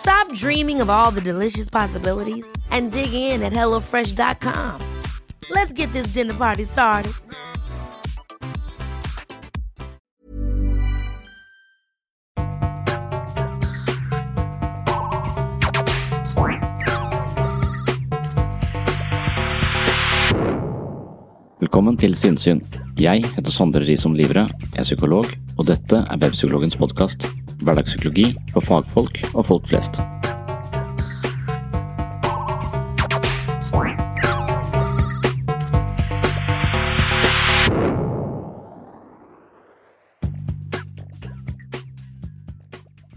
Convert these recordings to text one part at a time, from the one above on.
Stop dreaming of all the delicious possibilities and dig in at HelloFresh.com. Let's get this dinner party started. Velkommen til Sinnsyn. Jeg heter Sondre Risom Livre, er psykolog, og dette er Webpsykologens podkast. Hverdagspsykologi for fagfolk og folk flest.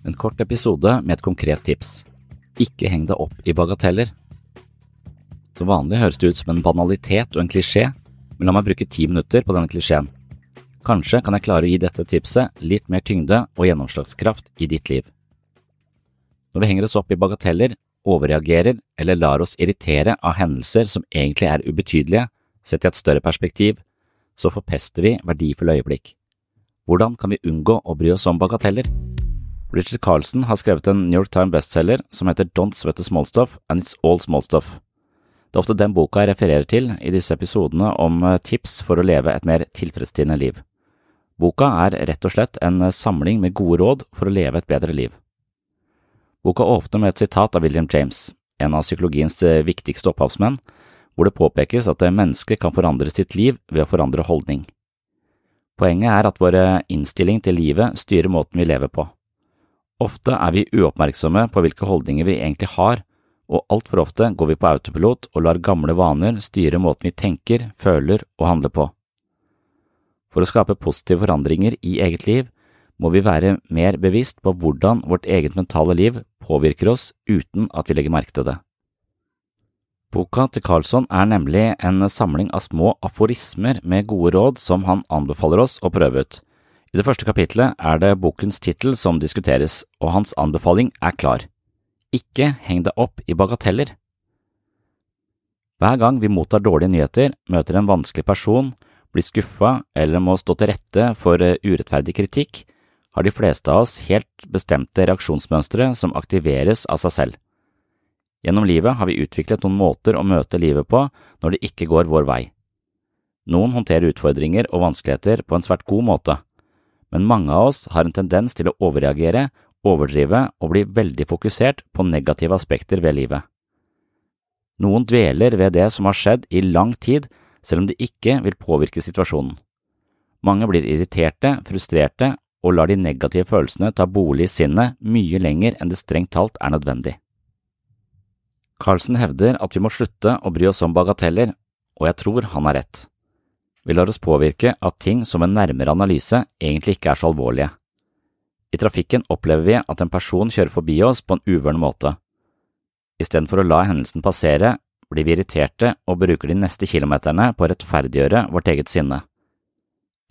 En kort episode med et konkret tips. Ikke heng deg opp i bagateller. Som vanlig høres det ut som en banalitet og en klisjé, men la meg bruke ti minutter på denne klisjeen. Kanskje kan jeg klare å gi dette tipset litt mer tyngde og gjennomslagskraft i ditt liv. Når vi henger oss opp i bagateller, overreagerer eller lar oss irritere av hendelser som egentlig er ubetydelige, sett i et større perspektiv, så forpester vi verdifulle øyeblikk. Hvordan kan vi unngå å bry oss om bagateller? Richard Carlson har skrevet en New York Times bestselger som heter Don't Sweat the Small Stuff and It's All Small Stuff. Det er ofte den boka jeg refererer til i disse episodene om eh, tips for å leve et mer tilfredsstillende liv. Boka er rett og slett en eh, samling med gode råd for å leve et bedre liv. Boka åpner med et sitat av William James, en av psykologiens eh, viktigste opphavsmenn, hvor det påpekes at mennesket kan forandre sitt liv ved å forandre holdning. Poenget er at vår innstilling til livet styrer måten vi lever på. Ofte er vi uoppmerksomme på hvilke holdninger vi egentlig har, og altfor ofte går vi på autopilot og lar gamle vaner styre måten vi tenker, føler og handler på. For å skape positive forandringer i eget liv må vi være mer bevisst på hvordan vårt eget mentale liv påvirker oss uten at vi legger merke til det. Boka til Carlsson er nemlig en samling av små aforismer med gode råd som han anbefaler oss å prøve ut. I det første kapitlet er det bokens tittel som diskuteres, og hans anbefaling er klar. Ikke heng deg opp i bagateller. Hver gang vi mottar dårlige nyheter, møter en vanskelig person, blir skuffa eller må stå til rette for eh, urettferdig kritikk, har de fleste av oss helt bestemte reaksjonsmønstre som aktiveres av seg selv. Gjennom livet har vi utviklet noen måter å møte livet på når det ikke går vår vei. Noen håndterer utfordringer og vanskeligheter på en svært god måte, men mange av oss har en tendens til å overreagere, overdrive og bli veldig fokusert på negative aspekter ved livet. Noen dveler ved det som har skjedd i lang tid selv om det ikke vil påvirke situasjonen. Mange blir irriterte, frustrerte og lar de negative følelsene ta bolig i sinnet mye lenger enn det strengt talt er nødvendig. Carlsen hevder at vi må slutte å bry oss om bagateller, og jeg tror han har rett. Vi lar oss påvirke av ting som en nærmere analyse egentlig ikke er så alvorlige. I trafikken opplever vi at en person kjører forbi oss på en uvøren måte. Istedenfor å la hendelsen passere, blir vi irriterte og bruker de neste kilometerne på å rettferdiggjøre vårt eget sinne.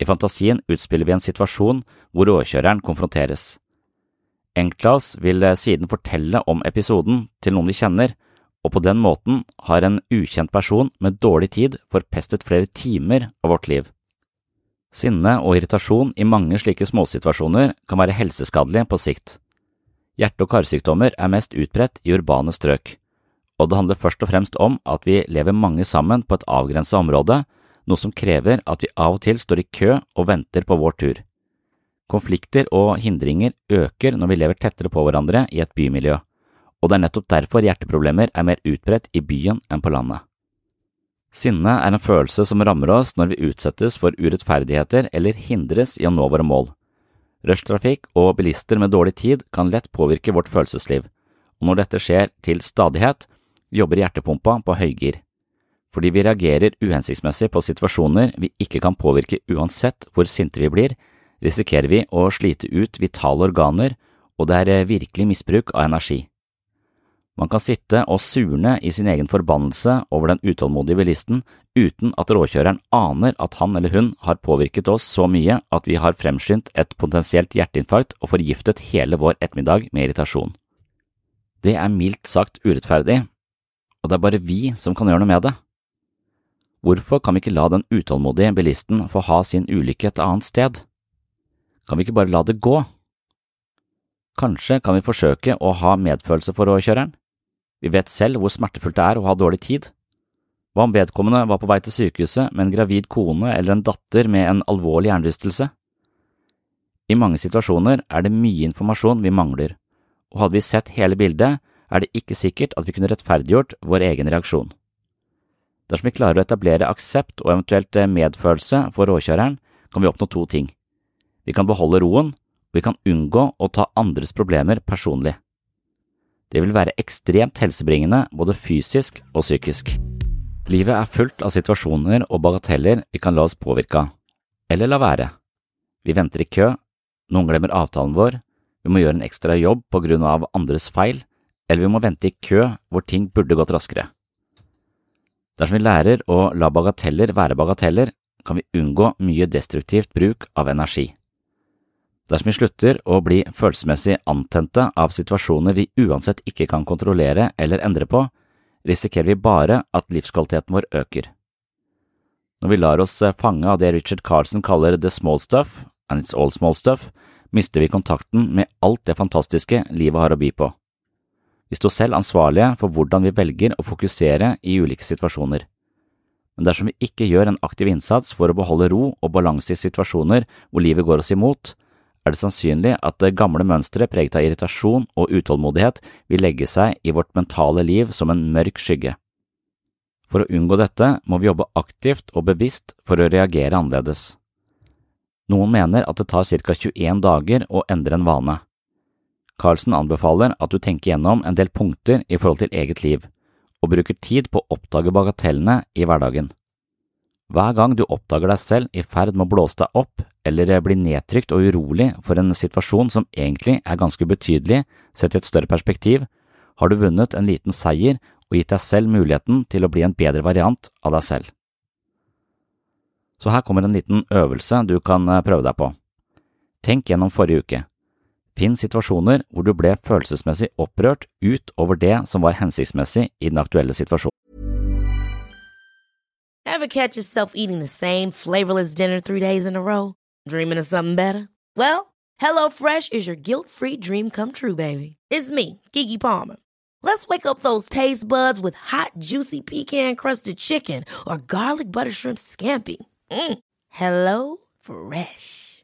I fantasien utspiller vi en situasjon hvor råkjøreren konfronteres. Enkelte vil siden fortelle om episoden til noen vi kjenner, og på den måten har en ukjent person med dårlig tid forpestet flere timer av vårt liv. Sinne og irritasjon i mange slike småsituasjoner kan være helseskadelig på sikt. Hjerte- og karsykdommer er mest utbredt i urbane strøk, og det handler først og fremst om at vi lever mange sammen på et avgrenset område, noe som krever at vi av og til står i kø og venter på vår tur. Konflikter og hindringer øker når vi lever tettere på hverandre i et bymiljø, og det er nettopp derfor hjerteproblemer er mer utbredt i byen enn på landet. Sinne er en følelse som rammer oss når vi utsettes for urettferdigheter eller hindres i å nå våre mål. Rushtrafikk og bilister med dårlig tid kan lett påvirke vårt følelsesliv, og når dette skjer til stadighet, jobber hjertepumpa på høygir. Fordi vi reagerer uhensiktsmessig på situasjoner vi ikke kan påvirke uansett hvor sinte vi blir, risikerer vi å slite ut vitale organer, og det er virkelig misbruk av energi. Man kan sitte og surne i sin egen forbannelse over den utålmodige bilisten uten at råkjøreren aner at han eller hun har påvirket oss så mye at vi har fremskyndt et potensielt hjerteinfarkt og forgiftet hele vår ettermiddag med irritasjon. Det er mildt sagt urettferdig, og det er bare vi som kan gjøre noe med det. Hvorfor kan vi ikke la den utålmodige bilisten få ha sin ulykke et annet sted? Kan vi ikke bare la det gå? Kanskje kan vi forsøke å ha medfølelse for råkjøreren? Vi vet selv hvor smertefullt det er å ha dårlig tid. Hva om vedkommende var på vei til sykehuset med en gravid kone eller en datter med en alvorlig hjernerystelse? I mange situasjoner er det mye informasjon vi mangler, og hadde vi sett hele bildet, er det ikke sikkert at vi kunne rettferdiggjort vår egen reaksjon. Dersom vi klarer å etablere aksept og eventuelt medfølelse for råkjøreren, kan vi oppnå to ting. Vi kan beholde roen, og vi kan unngå å ta andres problemer personlig. Det vil være ekstremt helsebringende både fysisk og psykisk. Livet er fullt av situasjoner og bagateller vi kan la oss påvirke av, eller la være. Vi venter i kø, noen glemmer avtalen vår, vi må gjøre en ekstra jobb på grunn av andres feil, eller vi må vente i kø hvor ting burde gått raskere. Dersom vi lærer å la bagateller være bagateller, kan vi unngå mye destruktivt bruk av energi. Dersom vi slutter å bli følelsesmessig antente av situasjoner vi uansett ikke kan kontrollere eller endre på, risikerer vi bare at livskvaliteten vår øker. Når vi lar oss fange av det Richard Carlsen kaller the small stuff, and it's all small stuff, mister vi kontakten med alt det fantastiske livet har å by på. Vi står selv ansvarlige for hvordan vi velger å fokusere i ulike situasjoner. Men dersom vi ikke gjør en aktiv innsats for å beholde ro og balanse i situasjoner hvor livet går oss imot, er det sannsynlig at det gamle mønsteret preget av irritasjon og utålmodighet vil legge seg i vårt mentale liv som en mørk skygge. For å unngå dette må vi jobbe aktivt og bevisst for å reagere annerledes. Noen mener at det tar ca 21 dager å endre en vane. Carlsen anbefaler at du tenker gjennom en del punkter i forhold til eget liv, og bruker tid på å oppdage bagatellene i hverdagen. Hver gang du oppdager deg selv i ferd med å blåse deg opp eller bli nedtrykt og urolig for en situasjon som egentlig er ganske ubetydelig sett i et større perspektiv, har du vunnet en liten seier og gitt deg selv muligheten til å bli en bedre variant av deg selv. Så her kommer en liten øvelse du kan eh, prøve deg på. Tenk gjennom forrige uke. Finn situasjoner hvor du ble følelsesmessig opprørt utover det som var hensiktsmessig i den aktuelle situasjonen. HelloFresh.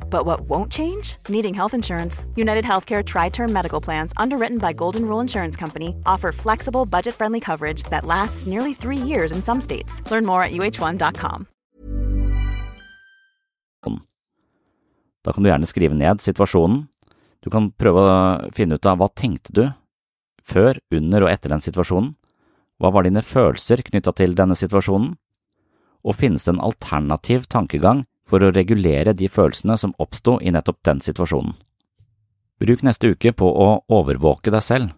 But what won't change? Needing health insurance. United Healthcare Tri Term Medical Plans, underwritten by Golden Rule Insurance Company, offer flexible, budget friendly coverage that lasts nearly three years in some states. Learn more at uh1.com. Da kan du gjerne skrive ned situasjonen. Du kan prøve å finne ut av hva tenkte du før, under og etter den situasjonen. Hva var dine følelser knytta til denne situasjonen? Og finnes det en alternativ tankegang for å regulere de følelsene som oppsto i nettopp den situasjonen? Bruk neste uke på å overvåke deg selv.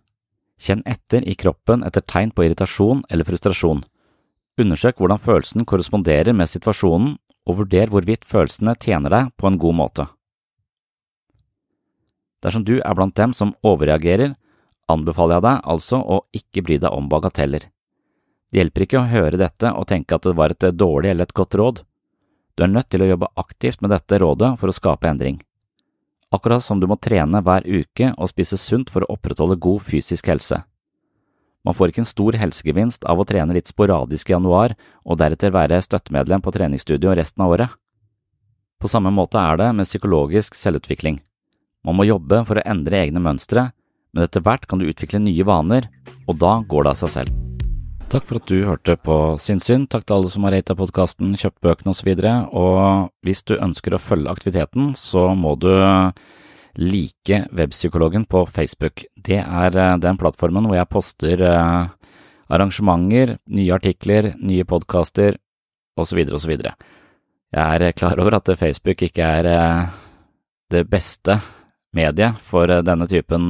Kjenn etter i kroppen etter tegn på irritasjon eller frustrasjon. Undersøk hvordan følelsen korresponderer med situasjonen, og vurder hvorvidt følelsene tjener deg på en god måte. Dersom du er blant dem som overreagerer, anbefaler jeg deg altså å ikke bry deg om bagateller. Det hjelper ikke å høre dette og tenke at det var et dårlig eller et godt råd. Du er nødt til å jobbe aktivt med dette rådet for å skape endring. Akkurat som du må trene hver uke og spise sunt for å opprettholde god fysisk helse. Man får ikke en stor helsegevinst av å trene litt sporadisk i januar og deretter være støttemedlem på treningsstudio resten av året. På samme måte er det med psykologisk selvutvikling. Man må jobbe for å endre egne mønstre, men etter hvert kan du utvikle nye vaner, og da går det av seg selv. Takk for at du hørte på Sinnsyn, takk til alle som har rata podkasten, kjøpt bøkene osv., og, og hvis du ønsker å følge aktiviteten, så må du like Webpsykologen på Facebook. Det er eh, den plattformen hvor jeg poster eh, arrangementer, nye artikler, nye podkaster osv. osv. Jeg er klar over at Facebook ikke er eh, det beste mediet for denne typen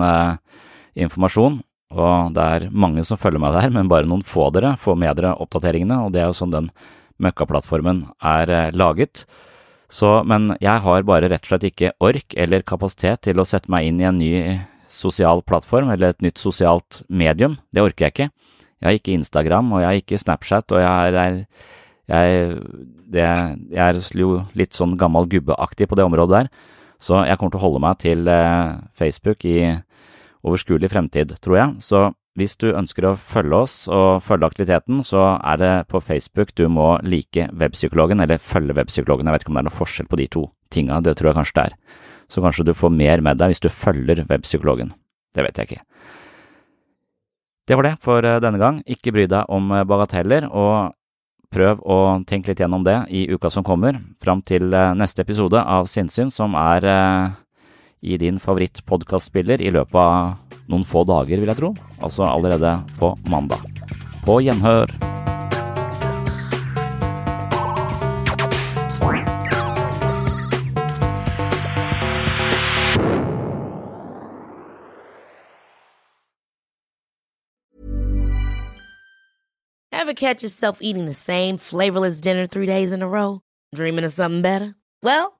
informasjon, og det er mange som følger meg der, men bare noen få dere får med dere oppdateringene, og det er jo sånn den møkkaplattformen er laget. Så, men jeg har bare rett og slett ikke ork eller kapasitet til å sette meg inn i en ny sosial plattform eller et nytt sosialt medium. Det orker jeg ikke. Jeg har ikke Instagram, og jeg har ikke Snapchat, og jeg er, jeg, det, jeg er jo litt sånn gammel gubbeaktig på det området der. Så jeg kommer til å holde meg til eh, Facebook i overskuelig fremtid, tror jeg. Så hvis du ønsker å følge oss og følge aktiviteten, så er det på Facebook du må like Webpsykologen, eller følge Webpsykologen. Jeg vet ikke om det er noe forskjell på de to tinga, det tror jeg kanskje det er. Så kanskje du får mer med deg hvis du følger Webpsykologen. Det vet jeg ikke. Det var det for eh, denne gang. Ikke bry deg om eh, bagateller, og prøv å tenke litt gjennom det i uka som kommer, fram til eh, neste episode av Sinnsyn, som er i din favorittpodkastspiller i løpet av noen få dager, vil jeg tro. Altså allerede på mandag. På gjenhør. Ever catch yourself eating the same flavorless dinner three days in a row? Dreaming of something better? Well,